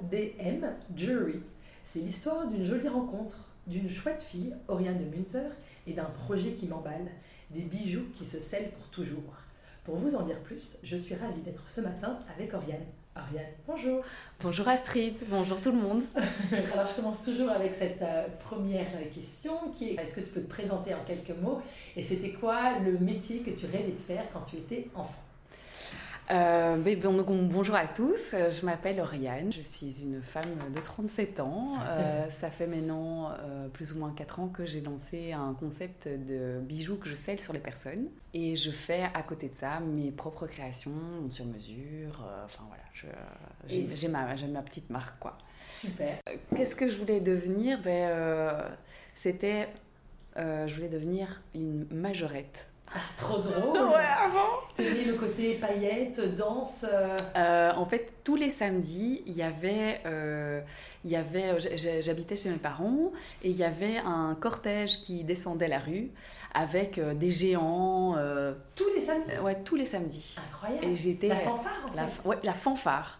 ODM Jury, c'est l'histoire d'une jolie rencontre, d'une chouette fille, Oriane de Munter, et d'un projet qui m'emballe, des bijoux qui se scellent pour toujours. Pour vous en dire plus, je suis ravie d'être ce matin avec Oriane. Oriane, bonjour. Bonjour Astrid, bonjour tout le monde. Alors je commence toujours avec cette euh, première question qui est est-ce que tu peux te présenter en quelques mots? Et c'était quoi le métier que tu rêvais de faire quand tu étais enfant? Euh, bonjour à tous, je m'appelle Oriane, je suis une femme de 37 ans. Euh, ça fait maintenant euh, plus ou moins 4 ans que j'ai lancé un concept de bijoux que je scelle sur les personnes. Et je fais à côté de ça mes propres créations, sur mesure. enfin voilà, j'ai ma, ma, petite marque quoi. Super. Qu'est-ce que je voulais devenir? Ben, C'était, je voulais devenir une majorette. Trop drôle Ouais, avant T'aimais le côté paillettes, danse euh. Euh, En fait, tous les samedis, il y avait... Euh, il y avait J'habitais chez mes parents et il y avait un cortège qui descendait la rue avec des géants. tous les samedis Ouais, tous les samedis. Incroyable et j'étais, La fanfare, en la, fait Ouais, la fanfare.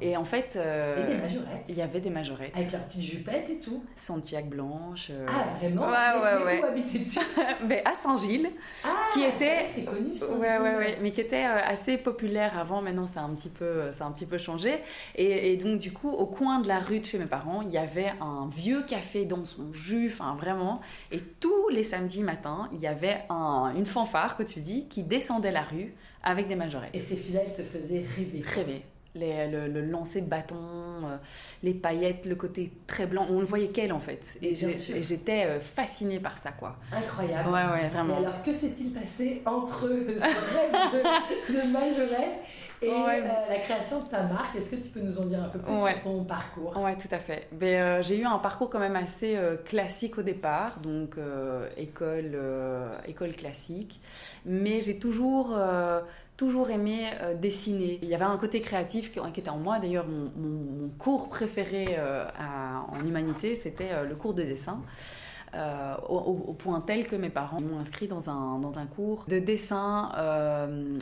Et en fait, euh, des majorettes. il y avait des majorettes. Avec leur petite jupette et tout. Santiago blanche. Euh. Ah vraiment Ouais, ouais, ouais. Où habitais-tu? Mais à Saint-Gilles. Ah, qui était. C'est connu. Saint-Gilles. Ouais, ouais, ouais. Mais qui était euh, assez populaire avant. Maintenant, ça a un petit peu, ça a un petit peu changé. Et, et, donc, du coup, au coin de la rue de chez mes parents, il y avait un vieux café dans son jus. Enfin, vraiment. Et tous les samedis matins, il y avait un, une fanfare que tu dis qui descendait la rue avec des majorettes. Et ces filles-là, elles te faisaient rêver. Rêver le, le, lancer de bâton, euh, les paillettes, le côté très blanc. On ne voyait qu'elle en fait. Et j'étais euh, fascinée par ça quoi. Incroyable. Ouais, ouais, vraiment. Et alors que s'est-il passé entre ce rêve de, de majorette et euh, la création de ta marque, est-ce que tu peux nous en dire un peu plus sur ton parcours? Oui, tout à fait. Ben, j'ai eu un parcours quand même assez classique au départ, donc école, école classique. Mais j'ai toujours toujours aimé euh, dessiner. Il y avait un côté créatif qui, était en moi. D'ailleurs, mon, cours préféré euh, en humanité, c'était euh, le cours de dessin. Au, point tel que mes parents m'ont inscrit dans un, dans un cours de dessin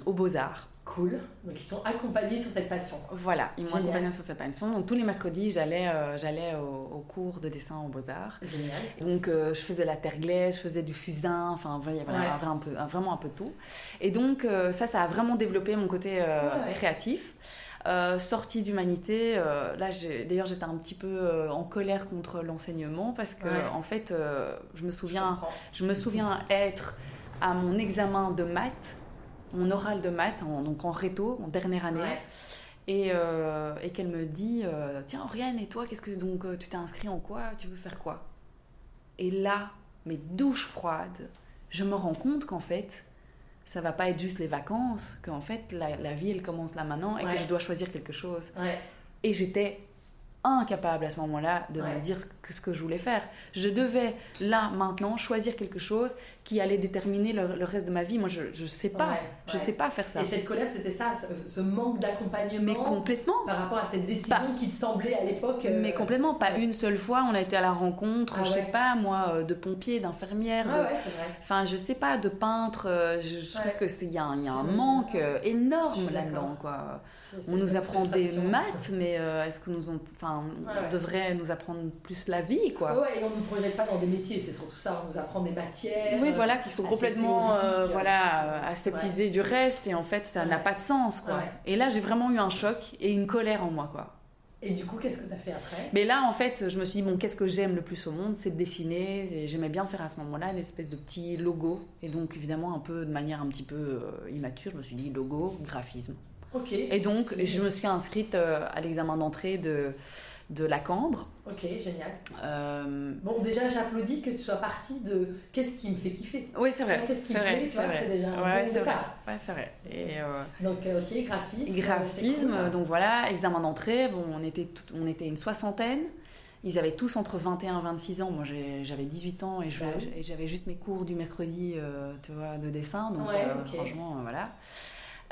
aux beaux-arts. Cool. Donc ils t'ont accompagné sur cette passion. Voilà, ils m'ont accompagné sur cette passion. Donc tous les mercredis, j'allais euh, j'allais au, cours de dessin aux Beaux-Arts. Génial. donc euh, je faisais la terre glaise, je faisais du fusain, enfin il y avait un peu, vraiment un peu de tout. Et donc euh, ça, ça a vraiment développé mon côté créatif. sortie d'humanité, là d'ailleurs j'étais un petit peu en colère contre l'enseignement parce que en fait je me souviens, je me souviens être à mon examen de maths mon oral de maths, en, donc en réto, en dernière année. Et, euh, et qu'elle me dit euh, Tiens, Oriane, et toi, qu'est-ce que donc euh, tu t'es inscrit en quoi? Tu veux faire quoi? Et là, mes douches froides, je me rends compte qu'en fait, ça va pas être juste les vacances, qu'en fait, la, vie, elle commence là maintenant et que je dois choisir quelque chose. Et j'étais incapable à ce moment-là de me dire ce que, ce que, je voulais faire. Je devais, là, maintenant, choisir quelque chose qui allait déterminer le, reste de ma vie. Moi, je ne sais pas. je sais pas faire ça. Et cette colère, c'était ça, ce, manque d'accompagnement. Mais complètement. Par rapport à cette décision qui te semblait à l'époque. Euh, mais complètement. Pas une seule fois, on a été à la rencontre, ah je sais pas, moi, euh, de pompiers, d'infirmières. Ah ouais, c'est vrai. Enfin, je sais pas, de peintres. Euh, je, trouve que c'est il y, a un, manque énorme là-dedans, quoi. On nous apprend des maths, mais est-ce que nous on, enfin, on devrait nous apprendre plus la vie, quoi? Ouais, et on ne nous projette pas dans des métiers, c'est surtout ça. On nous apprend des matières. Oui, voilà, qui sont complètement euh, voilà, aseptisés du reste, et en fait, ça n'a pas de sens, quoi. Et là, j'ai vraiment eu un choc et une colère en moi, quoi. Et du coup, qu'est-ce que tu as fait après? Mais là, en fait, je me suis dit, bon, qu'est-ce que j'aime le plus au monde? C'est de dessiner. Et j'aimais bien faire à ce moment-là une espèce de petit logo. Et donc, évidemment, un peu de manière un petit peu euh, immature, je me suis dit, logo, graphisme. Et donc, je me suis inscrite euh, à l'examen d'entrée de de la Cambre. Ok, génial. Euh, bon, déjà, j'applaudis que tu sois partie de qu'est-ce qui me fait kiffer. Oui, c'est vrai. Qu'est-ce qui me plaît, tu vois, c'est déjà un ouais, bon départ. Ouais, c'est vrai. Et euh, donc, ok, graphisme. Graphisme, donc voilà, examen d'entrée. Bon, on était, on était une soixantaine. Ils avaient tous entre 21 et 26 ans. Moi, j'avais 18 ans et j'avais juste mes cours du mercredi, tu vois, de dessin. Donc, franchement, voilà.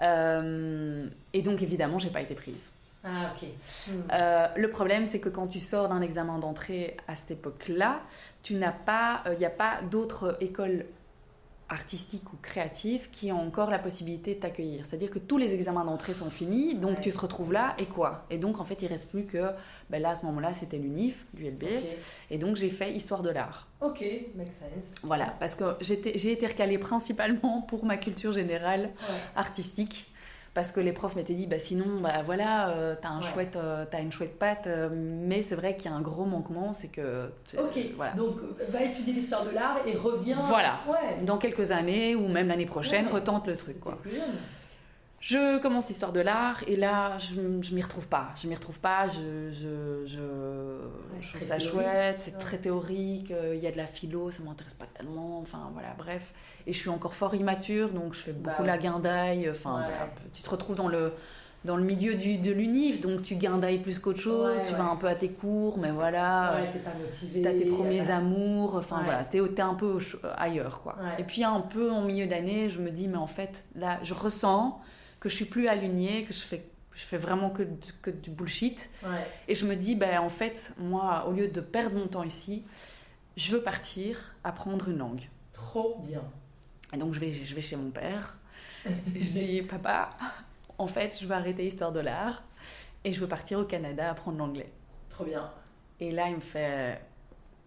Et donc, évidemment, j'ai pas été prise. Ah, ok. Hmm. Euh, le problème, c'est que quand tu sors d'un examen d'entrée à cette époque-là, tu n'as pas, il euh, n'y a pas d'autres écoles artistiques ou créatives qui ont encore la possibilité de t'accueillir. C'est-à-dire que tous les examens d'entrée sont finis, donc tu te retrouves là et quoi? Et donc en fait, il reste plus que, ben là à ce moment-là, c'était l'UNIF, l'ULB, et donc j'ai fait histoire de l'art. Ok, make sense. Voilà, parce que j'ai été recalée principalement pour ma culture générale artistique parce que les profs m'étaient dit bah sinon bah voilà euh, t'as un chouette euh, as une chouette patte euh, mais c'est vrai qu'il y a un gros manquement c'est que ok donc va étudier l'histoire de l'art et reviens voilà. Dans quelques années ou même l'année prochaine retente le truc quoi. plus jeune. Je commence l'histoire de l'art et là, je, je m'y retrouve pas. Je m'y retrouve pas. Je, je, je, trouve ça chouette. C'est très théorique. Euh, il y a de la philo, ça m'intéresse pas tellement. Enfin voilà, bref. Et je suis encore fort immature, donc je fais bah beaucoup la guindaille. Enfin, tu te retrouves dans le dans le milieu du, de l'unif, donc tu guindailles plus qu'autre chose, tu vas un peu à tes cours, mais voilà, ouais, t'es pas motivé, t'as tes premiers amours, enfin voilà, t'es, es un peu ailleurs quoi. Et puis un peu en milieu d'année, je me dis, mais en fait, là, je ressens que je suis plus alignée, que je fais, je fais vraiment que, que du bullshit. Et je me dis, ben, en fait, moi, au lieu de perdre mon temps ici, je veux partir apprendre une langue. Trop bien. Et donc, je vais, je vais chez mon père. je dis, papa, en fait, je vais arrêter l'histoire de l'art et je veux partir au Canada apprendre l'anglais. Trop bien. Et là, il me fait.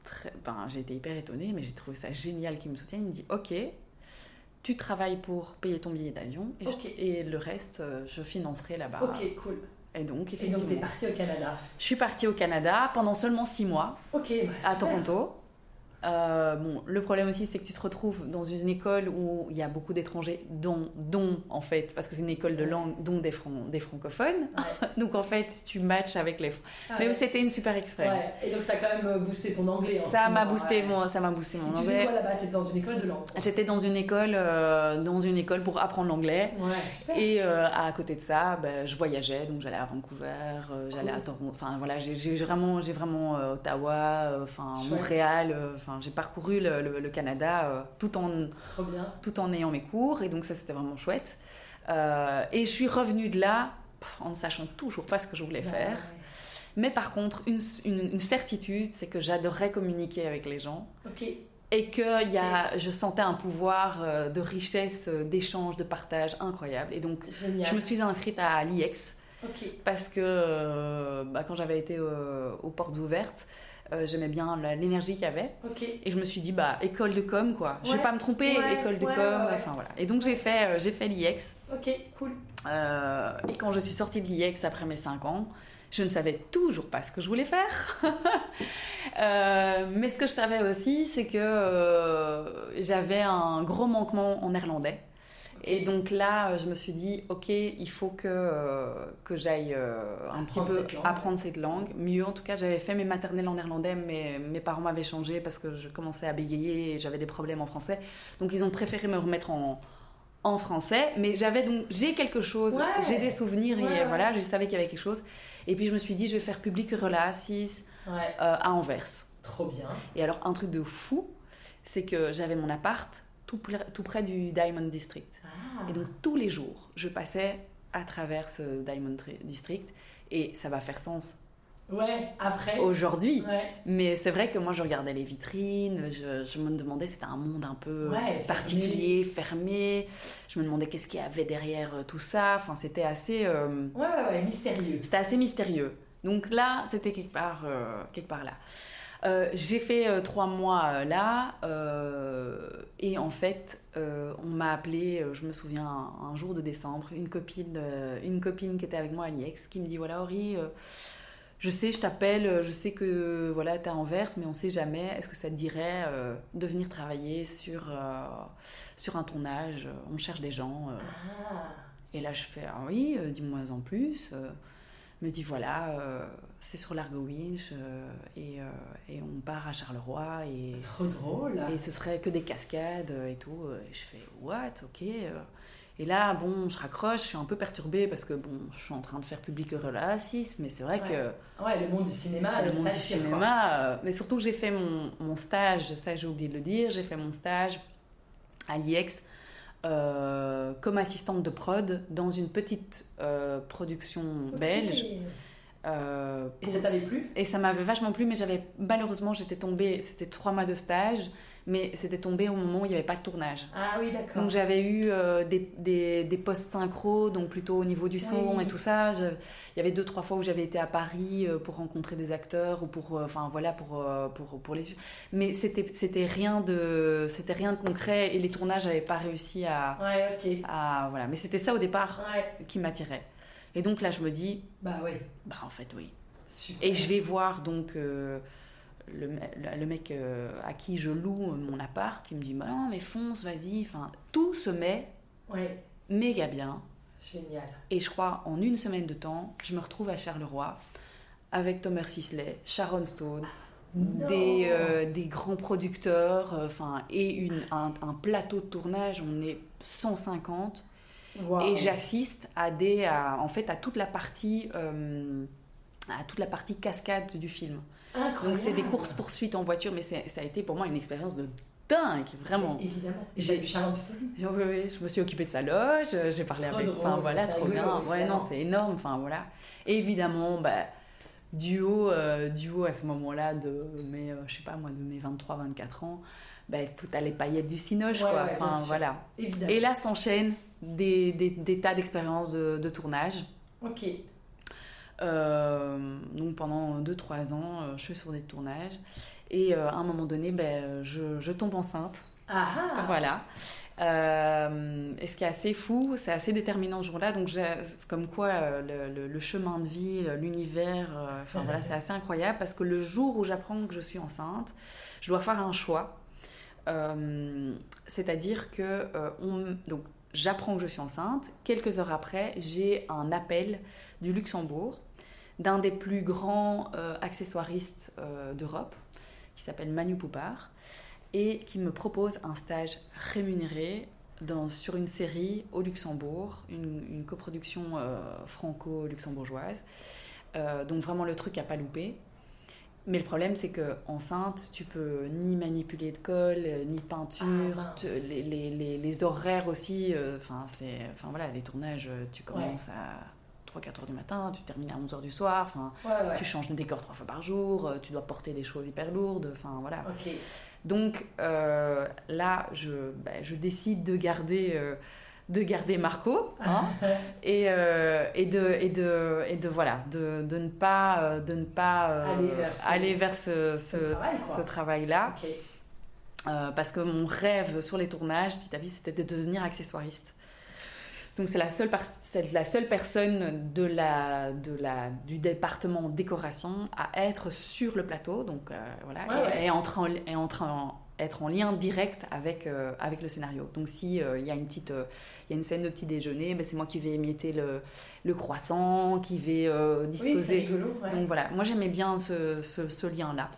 Très... Ben, j'ai été hyper étonnée, mais j'ai trouvé ça génial qu'il me soutienne. Il me dit Ok, tu travailles pour payer ton billet d'avion et, le reste, euh, je financerai là-bas. Ok, cool. Et donc, effectivement. Et donc, tu es partie au Canada Je suis partie au Canada pendant seulement six mois. Ok, bah, à Toronto. Euh, bon, le problème aussi, c'est que tu te retrouves dans une école où il y a beaucoup d'étrangers, dont, dont, en fait, parce que c'est une école de langue, dont des, des francophones. donc, en fait, tu matches avec les. Ah Mais c'était une super expérience. Et donc, tu as quand même euh, boosté ton anglais. ça m'a boosté, mon, ça m'a boosté mon Et anglais. Tu quoi là-bas? T'étais dans une école de langue J'étais dans une école, euh, dans une école pour apprendre l'anglais. Et à côté de ça, ben, je voyageais, donc j'allais à Vancouver, j'allais à Toronto. Enfin, voilà, j'ai vraiment, j'ai vraiment Ottawa, enfin Montréal, enfin j'ai parcouru le, Canada euh, tout, en, tout en ayant mes cours, et donc ça c'était vraiment chouette. Euh, et je suis revenue de là en ne sachant toujours pas ce que je voulais bah faire. Mais par contre, une, une, certitude, c'est que j'adorais communiquer avec les gens. Et que y a, je sentais un pouvoir euh, de richesse, d'échange, de partage incroyable. Et donc, je me suis inscrite à l'IEX. Parce que bah, quand j'avais été aux portes ouvertes, euh, j'aimais bien l'énergie qu'il y avait. Et je me suis dit, bah, école de com, quoi. Je vais pas me tromper, école de com. Enfin, voilà. Et donc, j'ai fait, euh, j'ai fait l'IEX. Ok, cool. Euh, et quand je suis sortie de l'IEX après mes 5 ans, je ne savais toujours pas ce que je voulais faire. mais ce que je savais aussi, c'est que j'avais un gros manquement en néerlandais. Et donc là, euh, je me suis dit, ok, il faut que, euh, que j'aille euh, un petit peu apprendre cette langue. Mieux, en tout cas, j'avais fait mes maternelles en néerlandais, mais mes parents m'avaient changé parce que je commençais à bégayer et j'avais des problèmes en français. Donc ils ont préféré me remettre en, en français. Mais j'avais donc, j'ai quelque chose, j'ai des souvenirs et voilà, je savais qu'il y avait quelque chose. Et puis je me suis dit, je vais faire public relations à Anvers. Trop bien. Et alors, un truc de fou, c'est que j'avais mon appart tout, tout près du Diamond District. Et donc tous les jours, je passais à travers ce Diamond District et ça va faire sens. Ouais, après. Aujourd'hui. Mais c'est vrai que moi, je regardais les vitrines, je, me demandais, c'était un monde un peu particulier, fermé. Je me demandais qu'est-ce qu'il y avait derrière euh, tout ça. Enfin, c'était assez. Euh, ouais, ouais, ouais, mystérieux. C'était assez mystérieux. Donc là, c'était quelque part, euh, quelque part là. Euh, j'ai fait euh, trois mois euh, là et en fait on m'a appelé, je me souviens un, jour de décembre, une copine, une copine qui était avec moi à l'IEX qui me dit voilà Ori, je sais, je t'appelle, je sais que voilà, tu es à Anvers, mais on sait jamais. Est-ce que ça te dirait de venir travailler sur, sur un tournage On cherche des gens. Ah. Et là, je fais ah oui, dis-moi en plus. Me dit voilà, c'est sur l'Argo Winch et, et, on part à Charleroi. Et, Trop drôle Et ce serait que des cascades et tout. Et je fais what, ok. Et là, bon, je raccroche, je suis un peu perturbée parce que bon, je suis en train de faire public relations, mais c'est vrai que. Ouais, le monde du cinéma, le monde du cinéma. Euh, mais surtout, j'ai fait mon, mon, stage, ça j'ai oublié de le dire, j'ai fait mon stage à l'IEX euh, comme assistante de prod dans une petite euh, production belge. Et ça t'avait plu? Et ça m'avait vachement plu, mais j'avais malheureusement, j'étais tombée, c'était trois mois de stage mais c'était tombé au moment où il n'y avait pas de tournage. Ah oui, d'accord. Donc j'avais eu euh, des, des, des postes synchro, donc plutôt au niveau du son et tout ça. il y avait deux, trois fois où j'avais été à Paris euh, pour rencontrer des acteurs ou pour, euh, enfin voilà, pour, pour, pour les... Mais c'était, c'était, rien de, c'était rien de concret et les tournages n'avaient pas réussi à... Ouais, ok. À, voilà. Mais c'était ça au départ qui m'attirait. Et donc là, je me dis... Bah oui. Bah en fait, oui. Super. Et je vais voir donc le, le, mec euh, à qui je loue mon appart, il me dit bah non mais fonce, vas-y, enfin tout se met ouais. méga bien. Génial. Et je crois en une semaine de temps, je me retrouve à Charleroi avec Thomas Sisley, Sharon Stone, des, euh, des, grands producteurs, euh, et une, un, plateau de tournage, on est 150. Et j'assiste à des, en fait, à toute la partie, à toute la partie cascade du film. Donc c'est des courses poursuites en voiture, mais ça a été pour moi une expérience de dingue, vraiment. Évidemment. J'ai vu Charlotte oui, oui, je me suis occupée de sa loge, j'ai parlé avec. enfin voilà, trop bien. Ouais, non, c'est énorme. Enfin voilà. Et évidemment, bah, duo, euh, duo à ce moment-là de mes, euh, je sais pas moi, de mes 23-24 ans, bah, tout à les paillettes du Cinoche, quoi. enfin voilà. Évidemment. Et là s'enchaînent des, des, des, tas d'expériences de, de tournage. Ok. Euh, donc pendant 2-3 ans, euh, je suis sur des tournages. Et euh, à un moment donné, ben, je, je tombe enceinte. Ah, ah. Voilà. et ce qui est assez fou, c'est assez déterminant ce jour-là. Donc, comme quoi, le, le, chemin de vie, l'univers, enfin voilà, c'est assez incroyable parce que le jour où j'apprends que je suis enceinte, je dois faire un choix. C'est-à-dire que on, donc, j'apprends que je suis enceinte. Quelques heures après, j'ai un appel du Luxembourg d'un des plus grands euh, accessoiristes euh, d'Europe, qui s'appelle Manu Poupard, et qui me propose un stage rémunéré sur une série au Luxembourg, une, coproduction euh, franco-luxembourgeoise. donc vraiment le truc à pas louper. Mais le problème, c'est que enceinte, tu peux ni manipuler de colle, ni peinture, ah, les, les, les, horaires aussi. Enfin, c'est, enfin voilà, les tournages, tu commences à 3-4 heures du matin, tu termines à 11 heures du soir, enfin, tu changes de décor trois fois par jour, euh, tu dois porter des choses hyper lourdes, enfin voilà. Donc euh, là, je, bah, je décide de garder, euh, de garder Marco hein, et, et, de, et, de, et de, voilà, de, de ne pas, de ne pas aller vers, ce, ce, travail-là. parce que mon rêve sur les tournages, petit à petit, c'était de devenir accessoiriste. Donc c'est la seule, la seule personne de la, de la, du département décoration à être sur le plateau, donc euh, voilà, et, entre en, et en, être en lien direct avec, euh, avec le scénario. Donc si euh, il y a une petite, il y a une scène de petit déjeuner, ben, c'est moi qui vais émietter le, le croissant, qui vais disposer. Oui, rigolo, Donc voilà, moi j'aimais bien ce, ce, ce lien là.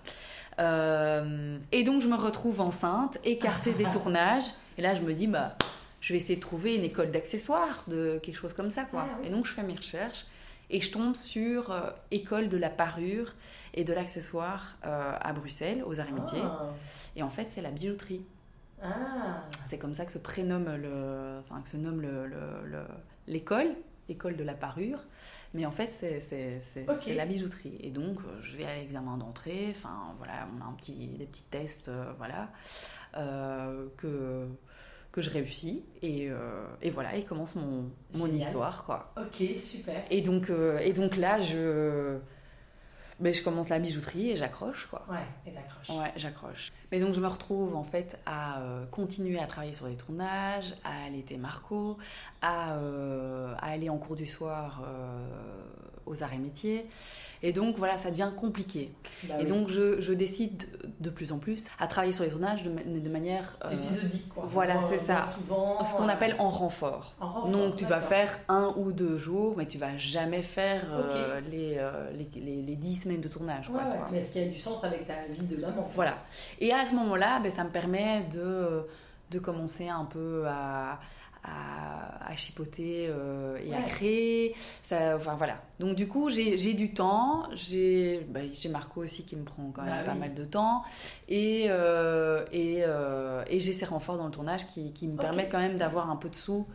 et donc je me retrouve enceinte, écartée des tournages, et là je me dis bah je vais essayer de trouver une école d'accessoires, de quelque chose comme ça, quoi. Ah et donc, je fais mes recherches et je tombe sur euh, école de la parure et de l'accessoire euh, à Bruxelles, aux Arts ah. et en fait, c'est la bijouterie. Ah. C'est comme ça que se prénomme le, enfin, que se nomme l'école, le, école de la parure. Mais en fait, c'est la bijouterie. Et donc, euh, je vais à l'examen d'entrée. Enfin, voilà, on a un petit, des petits tests, voilà, que que je réussis et, euh, et voilà et commence mon, mon histoire quoi ok super et donc euh, et donc là je ben, je commence la bijouterie et j'accroche quoi. Ouais et j'accroche ouais j'accroche. Mais donc je me retrouve en fait à euh, continuer à travailler sur des tournages à allaiter Marco à, à aller en cours du soir aux arts et métiers. Et donc voilà, ça devient compliqué. Bah et oui. donc je, je décide de plus en plus à travailler sur les tournages de, ma- de manière euh, Épisodique, quoi. voilà, c'est ça. bien Souvent, ce qu'on euh, appelle en renfort. en renfort, Donc tu vas faire un ou deux jours, mais tu vas jamais faire euh, les, euh, les, les, les dix semaines de tournage. Quoi, Ouais, ouais. Mais est-ce qu'il y a du sens avec ta vie de maman Voilà. Et à ce moment-là, ben, ça me permet de, de commencer un peu à, à, à chipoter euh, et à créer. Ça, enfin, voilà. Donc du coup, j'ai du temps. J'ai ben, j'ai Marco aussi qui me prend quand même Bah pas oui. mal de temps. Et, euh, et, euh, et j'ai ces renforts dans le tournage qui, qui me permettent quand même d'avoir un peu de sous.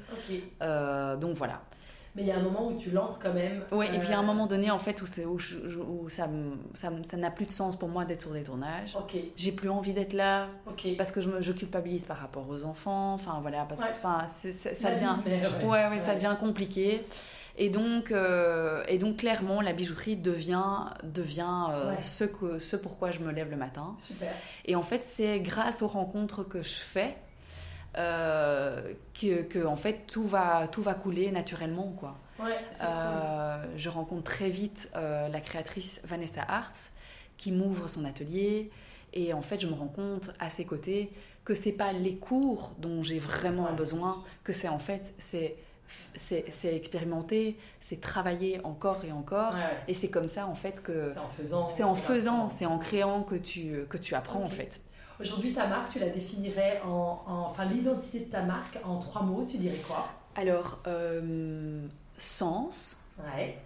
Donc voilà. Mais il y a un moment où tu lances quand même. Oui, et puis à un euh, moment donné, en fait, où, où, je- où ça n'a plus de sens pour moi d'être sur des tournages. Ok, J'ai plus envie d'être là ok. parce que je, me, je culpabilise par rapport aux enfants. Enfin voilà, parce que enfin, ça La devient, mère, ouais. ouais, ouais, ça devient compliqué. Et donc, euh, et donc clairement, la bijouterie devient, devient euh, Ouais. ce, que, ce pourquoi je me lève le matin. Super. Et en fait, c'est grâce aux rencontres que je fais euh, que, que, en fait tout va, tout va couler naturellement quoi. Ouais, c'est cool. Euh, je rencontre très vite euh, la créatrice Vanessa Hartz qui m'ouvre son atelier et en fait je me rends compte à ses côtés que c'est pas les cours dont j'ai vraiment Ouais. besoin, que c'est en fait c'est c'est expérimenter, c'est travailler encore et encore Ouais, et c'est comme ça en fait que C'est en faisant. c'est en faisant, c'est créant que tu que tu apprends en fait. Aujourd'hui, ta marque, tu la définirais en. en- Enfin, l'identité de ta marque en trois mots, tu dirais quoi? Alors euh, sens, Ouais,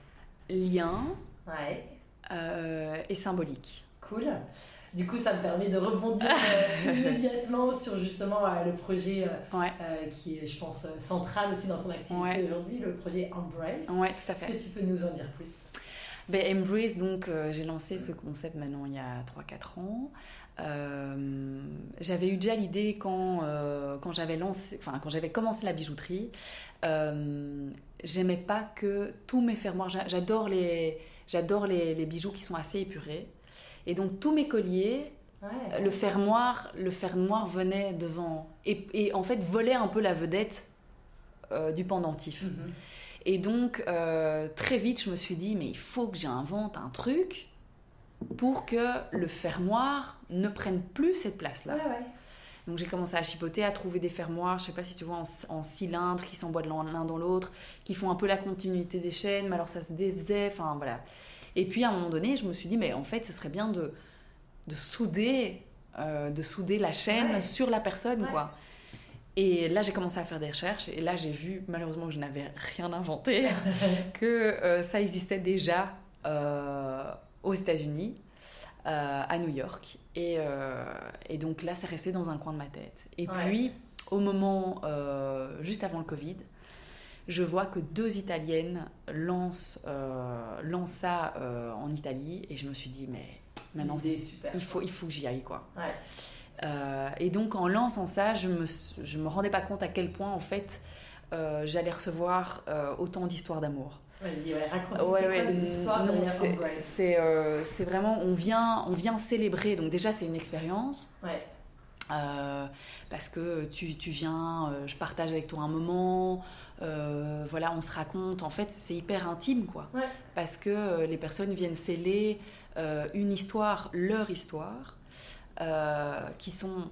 lien ouais, euh, et symbolique. cool. Du coup, ça me permet de rebondir euh, immédiatement sur justement le projet Ouais, qui est, je pense, central aussi dans ton activité aujourd'hui, le projet Embrace. ouais, tout à Est-ce fait. que tu peux nous en dire plus? Ben, Embrace, donc j'ai lancé ce concept maintenant il y a 3-4 ans. Euh, j'avais eu déjà l'idée quand, euh, quand j'avais lancé, enfin quand j'avais commencé la bijouterie. Euh, J'aimais pas que tous mes fermoirs, j'a- j'adore les, j'adore les, les bijoux qui sont assez épurés. Et donc tous mes colliers, Ouais. le fermoir, le fermoir venait devant et, et en fait volait un peu la vedette du pendentif. Mhm. Et donc, très vite, je me suis dit, mais il faut que j'invente un truc pour que le fermoir ne prenne plus cette place-là. Ouais, ouais. Donc, j'ai commencé à chipoter, à trouver des fermoirs, je sais pas si tu vois, en, en cylindre, qui s'emboîtent l'un l'un dans l'autre, qui font un peu la continuité des chaînes, mais alors ça se défaisait, enfin voilà. Et puis, à un moment donné, je me suis dit, mais en fait, ce serait bien de, de souder, euh, de souder la chaîne Ouais. sur la personne, Ouais. quoi. Et là, j'ai commencé à faire des recherches, et là, j'ai vu, malheureusement, que je n'avais rien inventé, que euh, ça existait déjà euh, aux États-Unis, euh, à New York. Et, euh, et donc là, c'est resté dans un coin de ma tête. Et Ouais. puis, au moment, euh, juste avant le Covid, je vois que deux Italiennes lancent, lancent ça en Italie, et je me suis dit, mais maintenant, super. il faut, il faut que j'y aille, quoi. Ouais. Euh, et donc en lançant ça, je me, je me rendais pas compte à quel point en fait euh, j'allais recevoir euh, autant d'histoires d'amour. Vas-y, ouais, raconte-nous Ouais, c'est ouais, euh, vraiment, on vient, on vient célébrer. Donc déjà c'est une expérience. Ouais. euh, parce que tu, tu viens, euh, je partage avec toi un moment, euh, voilà, on se raconte. En fait, c'est hyper intime, quoi. Ouais. Parce que les personnes viennent sceller une histoire, leur histoire, qui sont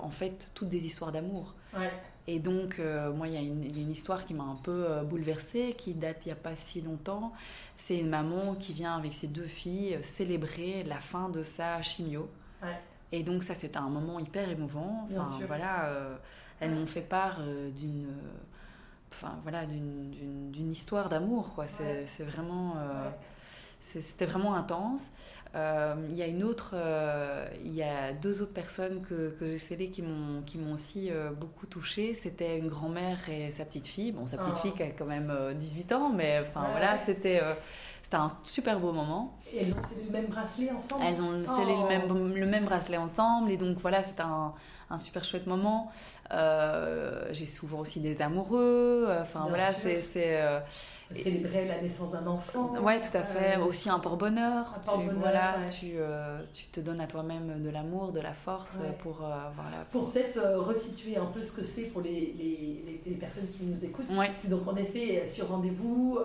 en fait toutes des histoires d'amour. Ouais. Et donc, euh, moi, il y a une, une histoire qui m'a un peu euh, bouleversée, qui date il n'y a pas si longtemps. C'est une maman qui vient avec ses deux filles euh, célébrer la fin de sa chimio. Ouais. Et donc, ça, c'était un moment hyper émouvant. Bien Enfin, sûr. voilà, euh, elles Ouais. m'ont fait part d'une. Enfin, voilà, d'une- histoire d'amour, quoi. C'est Ouais. vraiment. C'était vraiment intense. Euh, Il y a une autre, euh, il y a deux autres personnes que, que j'ai scellées qui m'ont qui m'ont aussi euh, beaucoup touchée. C'était une grand-mère et sa petite fille. Bon, sa petite Oh. fille qui a quand même euh, 18 ans, mais enfin Ouais, voilà, ouais. c'était c'était un super beau moment. Et elles ont scellé le même bracelet ensemble? Elles ont scellé Oh. le même le même bracelet ensemble et donc voilà, c'est un un super chouette moment. j'ai souvent aussi des amoureux. Enfin voilà, c'est célébrer la naissance d'un enfant. Ouais, tout à fait. Euh, Aussi un porte-bonheur. voilà, tu, euh, tu, te donnes à toi-même de l'amour, de la force pour euh, voilà. Pour peut-être resituer un peu ce que c'est pour les, les, les, personnes qui nous écoutent. C'est donc en effet sur rendez-vous,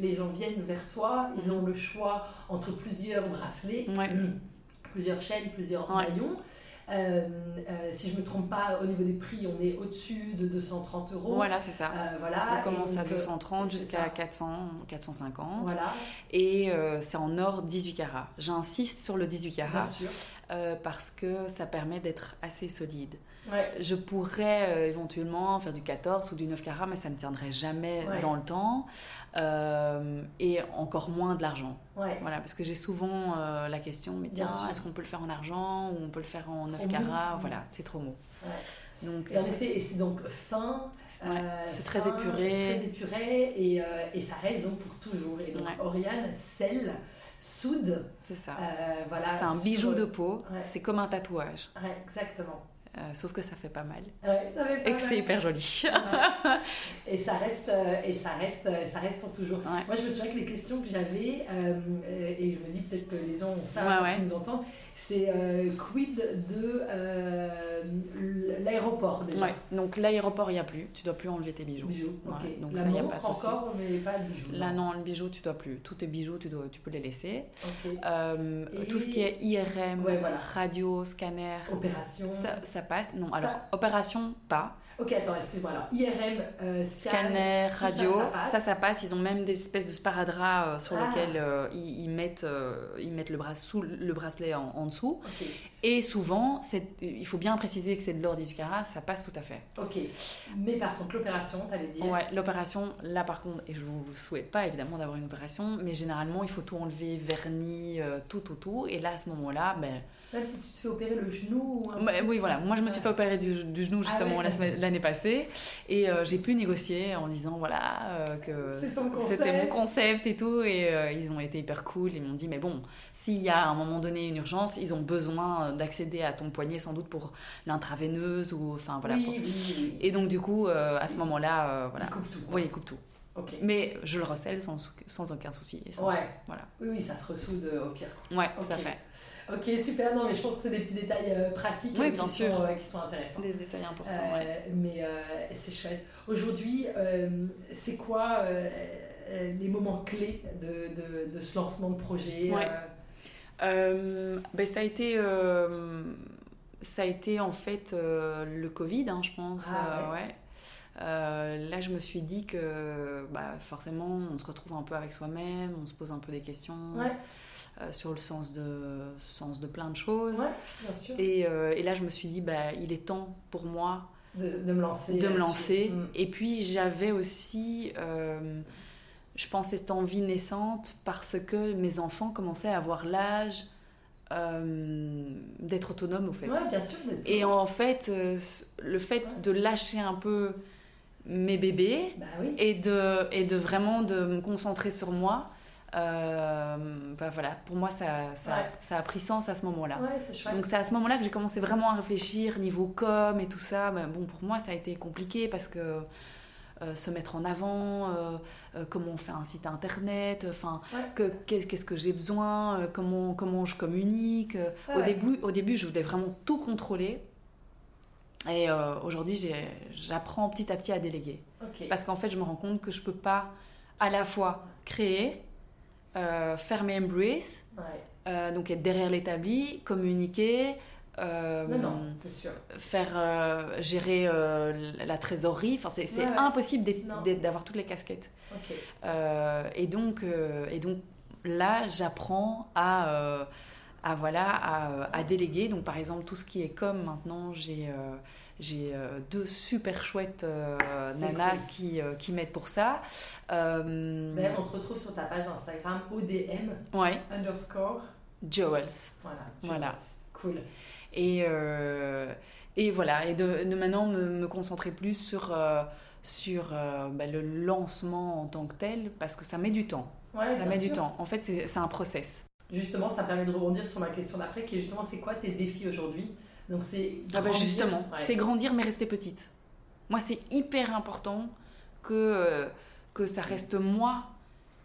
les gens viennent vers toi, ils mhm. ont le choix entre plusieurs bracelets, plusieurs chaînes, plusieurs maillons. Euh, euh, si je ne me trompe pas, au niveau des prix, on est au-dessus de 230 euros. Voilà, c'est ça. Euh, voilà. On commence à 230 jusqu'à 400, 450. Voilà. Et c'est en or 18 carats. J'insiste sur le 18 carats. Bien sûr. Parce que ça permet d'être assez solide. Ouais. Je pourrais éventuellement faire du 14 ou du 9 carats, mais ça ne tiendrait jamais dans le temps. Euh, et encore moins de l'argent. Voilà, parce que j'ai souvent euh, la question, mais tiens, est-ce qu'on peut le faire en argent ou on peut le faire en 9 carats? Voilà, c'est trop mou. Donc, et en euh, effet, et c'est donc fin. c'est très épuré. Très épuré et, et, ça reste donc pour toujours. Et donc Oriane scelle, soude. C'est ça. voilà, c'est un bijou de peau. C'est comme un tatouage. exactement. Euh, sauf que ça fait pas mal. Ouais, ça fait pas et que c'est hyper joli. et ça reste, euh, et ça reste, euh, ça reste pour toujours. Moi, je me souviens que les questions que j'avais, et je me dis peut-être que les gens ont ça, qui nous entendent, c'est euh, quid de euh, l'aéroport déjà ouais. Donc l'aéroport, il n'y a plus. Tu dois plus enlever tes bijoux. Donc La ça, montre pas encore, mais pas le bijou. Là, non, le bijou, tu dois plus. Tous tes bijoux, tu, dois, tu peux les laisser. Euh, tout ce qui est IRM, radio, scanner. Opération. Ça, ça passe. Non, alors, opération, pas. Ok, attends, excuse-moi. Alors, IRM, euh, scanner, radio, ça ça, passe. Ils ont même des espèces de sparadraps euh, sur ah. lesquels euh, ils, mettent, ils mettent le, bras sous, le bracelet en, dessous. Et souvent, il faut bien préciser que c'est de l'or 18 carats, ça passe tout à fait. Ok. Mais par contre, l'opération, t'allais dire Ouais, l'opération, là par contre, et je vous souhaite pas évidemment d'avoir une opération, mais généralement, il faut tout enlever, vernis, tout, tout, tout. Et là, à ce moment-là, ben même si tu te fais opérer le genou. oui, voilà. Moi, je me suis fait opérer du, genou ah justement l'année passée. Et euh, j'ai pu négocier en disant voilà euh, que c'était mon concept et tout. Et euh, ils ont été hyper cool. Ils m'ont dit mais bon, s'il y a à un moment donné une urgence, ils ont besoin d'accéder à ton poignet sans doute pour l'intraveineuse ou enfin voilà. Et donc du coup, à ce moment-là, voilà. Ils coupent tout. Oui, ils coupent tout. Mais je le recèle sans, sans aucun souci. ouais. Voilà. Oui, oui, ça se ressoude au pire. Ouais, tout à fait. Ok, super. Non, mais je pense que c'est des petits détails euh, pratiques qui, Sont, euh, qui, sont, intéressants. Des détails importants, ouais. Euh, mais c'est chouette. Aujourd'hui, c'est quoi les moments clés de, de, de, ce lancement de projet ben, Ça a été ça a été en fait le Covid, hein, je pense. Ah, ouais. Là, je me suis dit que bah, forcément, on se retrouve un peu avec soi-même, on se pose un peu des questions. Ouais. Euh, sur le sens de, sens de plein de choses. bien sûr. Et, euh, et, là, je me suis dit, bah, il est temps pour moi de, de me lancer. De me lancer. Mm. Et puis, j'avais aussi, euh, je pense, cette envie naissante parce que mes enfants commençaient à avoir l'âge d'être autonomes, au fait. Ouais, bien sûr. Et en fait, le fait de lâcher un peu mes bébés bah oui. et, de, et de vraiment de me concentrer sur moi, euh, bah voilà, pour moi, ça, ça, ça, a pris sens à ce moment-là. Donc, c'est à ce moment-là que j'ai commencé vraiment à réfléchir niveau com et tout ça. Mais bon, pour moi, ça a été compliqué parce que euh, se mettre en avant, euh, comment on fait un site internet, enfin, qu'est-ce que j'ai besoin, comment, comment je communique. au, début, au début, je voulais vraiment tout contrôler. Et aujourd'hui, j'apprends petit à petit à déléguer. Parce qu'en fait, je me rends compte que je peux pas à la fois créer, euh, faire mes embrace, euh, donc être derrière l'établi, communiquer. Euh, non, non, c'est sûr. Faire gérer la trésorerie, enfin, c'est impossible d'avoir toutes les casquettes. et, donc, et donc là, j'apprends à, à, voilà, à, à, déléguer. Donc par exemple, tout ce qui est comme maintenant, j'ai j'ai euh, deux super chouettes euh, nanas qui, euh, qui m'aident pour ça. D'ailleurs, on te retrouve sur ta page Instagram ODM ouais. underscore Jewels. Voilà. Voilà. Cool. Et, et voilà, et de, de maintenant me, me, concentrer plus sur, sur bah, le lancement en tant que tel, parce que ça met du temps. Ouais, ça met du temps. En fait, c'est un process. Justement, ça permet de rebondir sur ma question d'après, qui est justement, c'est quoi tes défis aujourd'hui? Donc c'est ah bah, justement, c'est grandir mais rester petite. Moi, c'est hyper important que, euh, que ça reste moi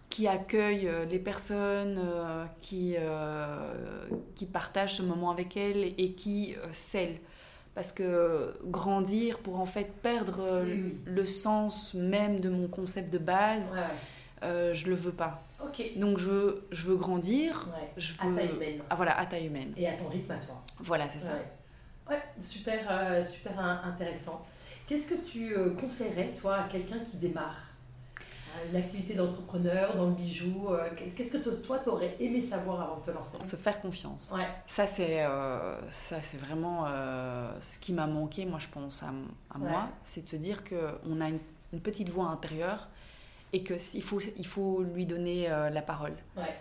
qui accueille euh, les personnes, euh, qui, qui partage ce moment avec elles et qui scelle. Parce que grandir pour en fait perdre le sens même de mon concept de base, euh, je le veux pas. Donc je veux, je veux grandir. Je veux... À taille humaine. Ah, voilà, à taille humaine. Et à ton rythme à toi. Voilà, c'est ça. Ouais, super, euh, super intéressant. Qu'est-ce que tu euh, conseillerais, toi, à quelqu'un qui démarre? Une activité d'entrepreneur dans le bijou Qu'est-ce que toi, tu aurais aimé savoir avant de te lancer? Se faire confiance. Ouais. Ça, c'est c'est vraiment ce qui m'a manqué, moi, je pense, à, à moi. C'est de se dire qu'on a une, une, petite voix intérieure et qu'il faut, il faut lui donner euh, la parole. Ouais.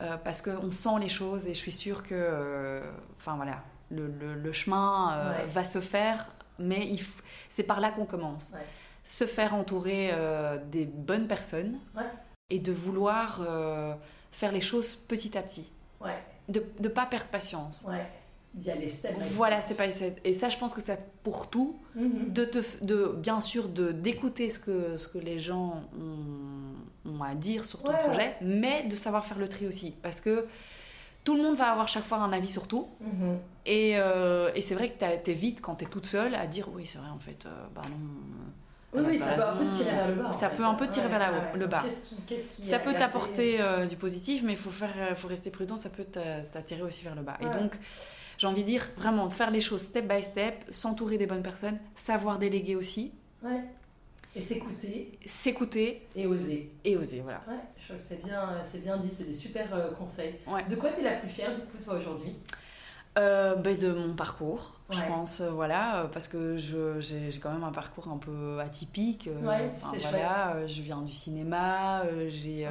Euh, parce qu'on sent les choses et je suis sûre que euh, enfin voilà, le, le, chemin va se faire, mais c'est par là qu'on commence. Se faire entourer des bonnes personnes et de vouloir faire les choses petit à petit. De ne pas perdre patience d'y aller step Voilà, step by step. Et ça, je pense que c'est pour tout, mm-hmm. de, te, de bien sûr de d'écouter ce que, ce que les gens ont, ont à dire sur ton projet, mais de savoir faire le tri aussi. Parce que tout le monde va avoir chaque fois un avis sur tout. Mm-hmm. Et, euh, et c'est vrai que tu es vite, quand tu es toute seule, à dire oui, c'est vrai, en fait, euh, bah non. Oui, oui ça peut un peu tirer vers le bas. Ça peut un peu tirer vers le bas. ça peut t'apporter euh, du positif, mais il faut, faire, faut rester prudent, ça peut t'attirer aussi vers le bas. Et donc, j'ai envie de dire vraiment faire les choses step by step, s'entourer des bonnes personnes, savoir déléguer aussi. Ouais. Et s'écouter. S'écouter. Et oser. Et oser, voilà. Ouais, c'est bien, c'est bien dit, c'est des super euh, conseils. De quoi tu es la plus fière du coup toi aujourd'hui? Euh, ben de mon parcours, je pense, euh, voilà, parce que j'ai quand même un parcours un peu atypique. ouais, c'est voilà, je viens du cinéma, j'ai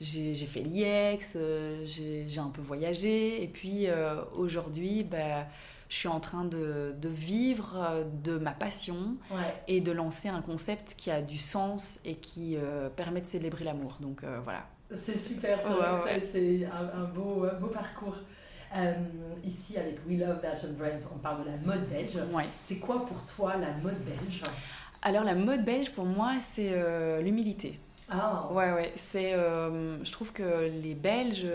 j'ai fait l'IEX, euh, j'ai un peu voyagé. Et puis euh, aujourd'hui, bah, je suis en train de, de vivre euh, de ma passion et de lancer un concept qui a du sens et qui permet de célébrer l'amour. Donc voilà. C'est super, c'est un, beau, beau parcours. ici, avec We Love Belgian Brands, on parle de la mode belge. C'est quoi pour toi la mode belge? Alors, la mode belge, pour moi, c'est l'humilité. Ah. Ouais, ouais. C'est, euh, je trouve que les Belges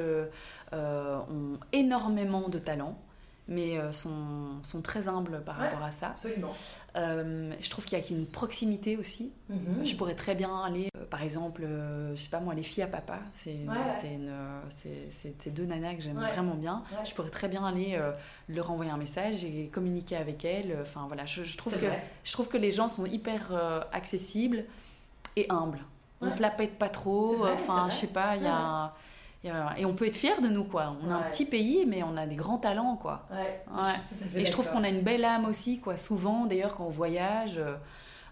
euh, ont énormément de talent, mais euh, sont, sont, très humbles par rapport à ça. Absolument. je trouve qu'il y a une proximité aussi. Mhm. Je pourrais très bien aller, par exemple, je sais pas moi, les filles à papa. C'est, c'est, deux nanas que j'aime vraiment bien. Je pourrais très bien aller leur envoyer un message et communiquer avec elles. Enfin voilà, je, je trouve que je trouve que les gens sont hyper accessibles et humbles on se la pète pas trop. enfin, je sais pas, il y a. Et on peut être fier de nous, quoi. On a un petit pays, mais on a des grands talents, quoi. et je trouve qu'on a une belle âme aussi, quoi. Souvent, d'ailleurs, quand on voyage,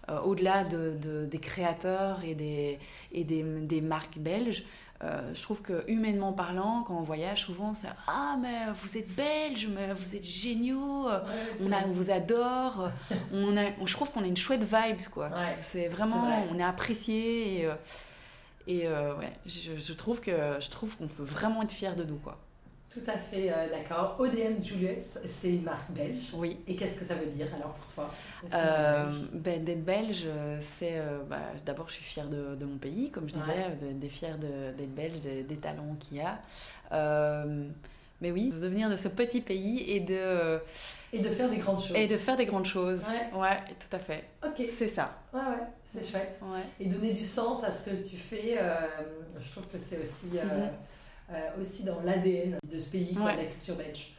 euh, au-delà de, des créateurs et des, et des, des marques belges, euh, je trouve que humainement parlant, quand on voyage, souvent c'est ah mais vous êtes belge, mais vous êtes géniaux, on, a, vous adore, on a, je trouve qu'on a une chouette vibe quoi. c'est vraiment, on est apprécié et, euh, et euh, ouais, je, je, trouve que je trouve qu'on peut vraiment être fier de nous quoi. Tout à fait euh, d'accord. ODM Julius, c'est une marque belge. Oui. Et qu'est-ce que ça veut dire alors pour toi? Euh, ben, D'être belge, c'est. Euh, bah, D'abord, je suis fière de, de, mon pays, comme je disais, d'être fière d'être belge, des, talents qu'il y a. mais oui, de venir de ce petit pays et de. Et de faire des grandes choses. Et de faire des grandes choses. Ouais, ouais tout à fait. Ok. C'est ça. Ouais, ouais, c'est chouette. Ouais. Et donner du sens à ce que tu fais, je trouve que c'est aussi. Mm-hmm. Aussi dans l'ADN de ce pays, de la culture belge.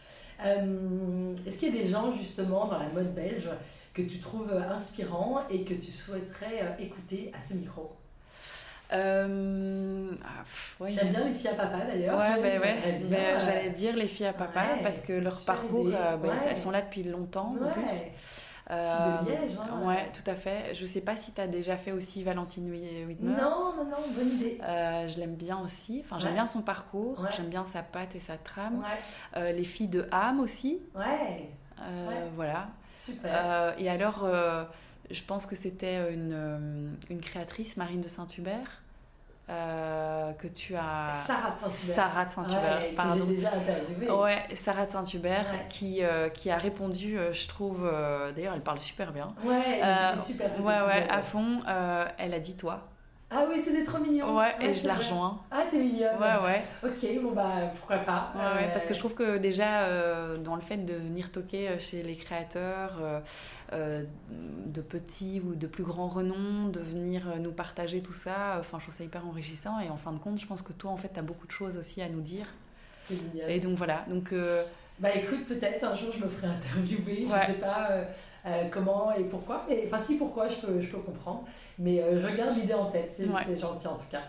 Euh, est-ce qu'il y a des gens justement dans la mode belge que tu trouves inspirants et que tu souhaiterais euh, écouter à ce micro? Euh, ah, J'aime bien les filles à papa d'ailleurs. Ouais, ben ouais. Ben, j'allais dire les filles à papa parce que leur parcours, ben, elles sont là depuis longtemps en plus. Euh, de Liège. Hein, ouais, tout à fait. Je sais pas si tu as déjà fait aussi Valentine Whitmer. Non, non, non, bonne idée. Euh, je l'aime bien aussi. Enfin, j'aime bien son parcours. J'aime bien sa patte et sa trame. Euh, les filles de âme aussi. Ouais. Voilà. Super. et alors, je pense que c'était une, une créatrice, Marine de Saint-Hubert. Que tu as. Sarah de Saint-Hubert. Sarah de Saint-Hubert, ouais, pardon. Que déjà interviewé. Ouais, Sarah de Saint-Hubert qui, qui a répondu, je trouve. D'ailleurs, elle parle super bien. Ouais, elle super. Ouais, ouais, à fond. elle a dit toi. Ah oui, c'était trop mignon. Ouais, et je la rejoins. Ah, t'es mignonne. Ouais, ouais. Ok, bon bah pourquoi pas. Ouais, ouais, parce que je trouve que déjà, dans le fait de venir toquer chez les créateurs, euh, de petits ou de plus grands renom, de venir euh, nous partager tout ça. Enfin, je trouve ça hyper enrichissant. Et en fin de compte, je pense que toi, en fait, tu as beaucoup de choses aussi à nous dire. Et donc voilà. Donc, euh, Bah écoute, peut-être un jour je me ferai interviewer, je sais pas comment et pourquoi, mais enfin si pourquoi je peux, je peux comprendre, mais je garde l'idée en tête, c'est gentil en tout cas.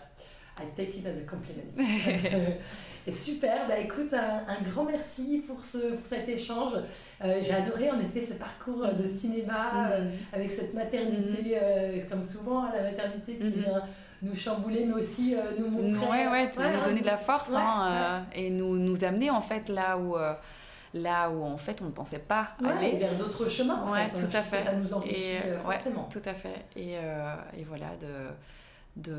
I take it as a compliment. Et super, bah écoute, un, grand merci pour, ce, pour cet échange. Euh, j'ai adoré en effet ce parcours euh, de cinéma mm. euh, avec cette maternité, mm. comme souvent, hein, la maternité qui mm. vient nous chambouler, mais aussi nous montrer. Ouais, ouais, nous donner de la force hein, et nous, nous amener en fait là où là où en fait on ne pensait pas aller. vers d'autres chemins. En ouais, tout à fait. Ça nous enrichit et, forcément. tout à fait. Et, et voilà, de, de,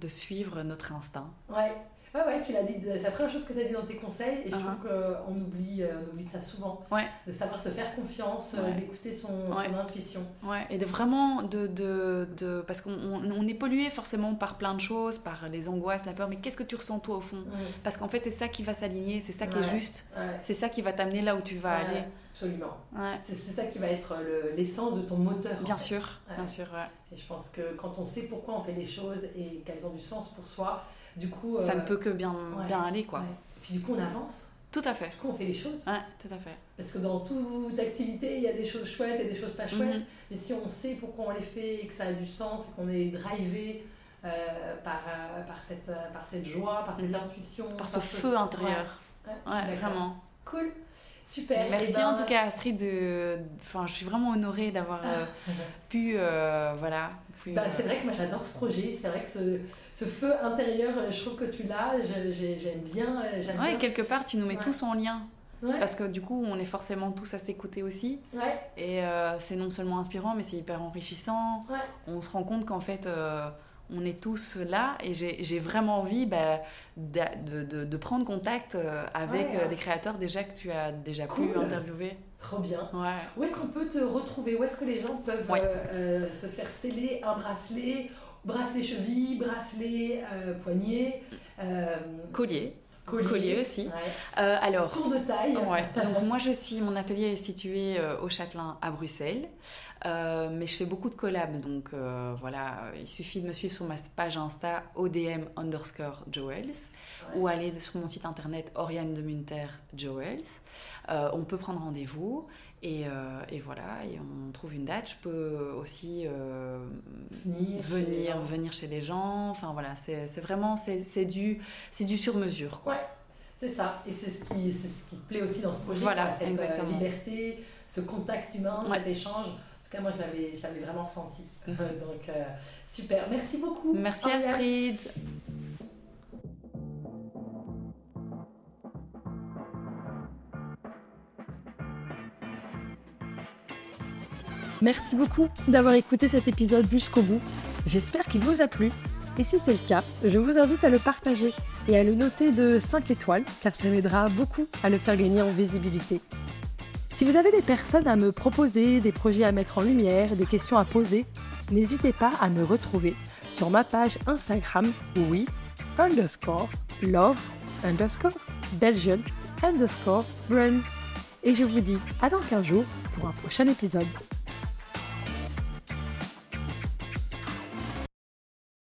de, suivre notre instinct. Ouais. Ouais, ouais, tu l'as dit, c'est la première chose que tu as dit dans tes conseils, et je uh-huh. trouve qu'on oublie, euh, on oublie ça souvent. Ouais. De savoir se faire confiance, euh, d'écouter son, son, intuition. Ouais, et de vraiment, de, de, de parce qu'on on, est pollué forcément par plein de choses, par les angoisses, la peur, mais qu'est-ce que tu ressens toi au fond? Parce qu'en fait, c'est ça qui va s'aligner, c'est ça qui est juste, c'est ça qui va t'amener là où tu vas aller. Absolument. C'est ça qui va être l'essence de ton moteur. Bien sûr, bien sûr. Et je pense que quand on sait pourquoi on fait les choses et qu'elles ont du sens pour soi, du coup, ça ne euh, peut que bien, bien aller, quoi. Puis du coup, on avance. Tout à fait. Du coup, on fait les choses. Ouais, tout à fait. Parce que dans toute activité, il y a des choses chouettes et des choses pas chouettes. Mhm. Mais si on sait pourquoi on les fait et que ça a du sens et qu'on est drivé euh, par, euh, par, cette, par cette joie, par cette mhm. intuition. Par, ce feu intérieur. Ouais, vraiment. Cool. Super. Merci ben, en tout cas Astrid. De... Enfin, je suis vraiment honorée d'avoir pu voilà, bah, c'est vrai que moi j'adore ce projet, c'est vrai que ce, ce, feu intérieur, euh, je trouve que tu l'as, j'aime bien. Euh, ouais, bien. quelque part tu nous mets tous en lien. Parce que du coup, on est forcément tous à s'écouter aussi. Ouais. Et euh, c'est non seulement inspirant, mais c'est hyper enrichissant. On se rend compte qu'en fait, on est tous là et j'ai vraiment envie bah, de, de, de, prendre contact euh, avec euh, des créateurs déjà que tu as déjà pu interviewer. Trop bien. Ouais. Où est-ce qu'on peut te retrouver? Où est-ce que les gens peuvent euh, se faire sceller? Un bracelet Bracelet cheville, bracelet poignet, collier. Collier, aussi. alors, Tour de taille. Donc moi je suis, mon atelier est situé au Châtelain à Bruxelles. Euh, mais je fais beaucoup de collabs, donc euh, voilà, il suffit de me suivre sur ma page Insta ODM underscore Joels ou aller sur mon site internet Oriane de Munter Joels. Euh, on peut prendre rendez-vous et, et, voilà, et on trouve une date. Je peux aussi venir, venir, chez venir chez les gens. Enfin voilà, c'est vraiment c'est du, du sur mesure. Quoi. Ouais, c'est ça. Et c'est ce, qui, ce qui te plaît aussi dans ce projet, voilà, cette liberté, ce contact humain, cet échange tout cas, moi, je l'avais vraiment ressenti. Donc, euh, super. Merci beaucoup. Merci, Astrid. Merci beaucoup d'avoir écouté cet épisode jusqu'au bout. J'espère qu'il vous a plu. Et si c'est le cas, je vous invite à le partager et à le noter de 5 étoiles, car ça m'aidera beaucoup à le faire gagner en visibilité. Si vous avez des personnes à me proposer, des projets à mettre en lumière, des questions à poser, n'hésitez pas à me retrouver sur ma page Instagram, oui, underscore, love, underscore, Belgian, underscore, runs. Et je vous dis à dans 15 jours pour un prochain épisode.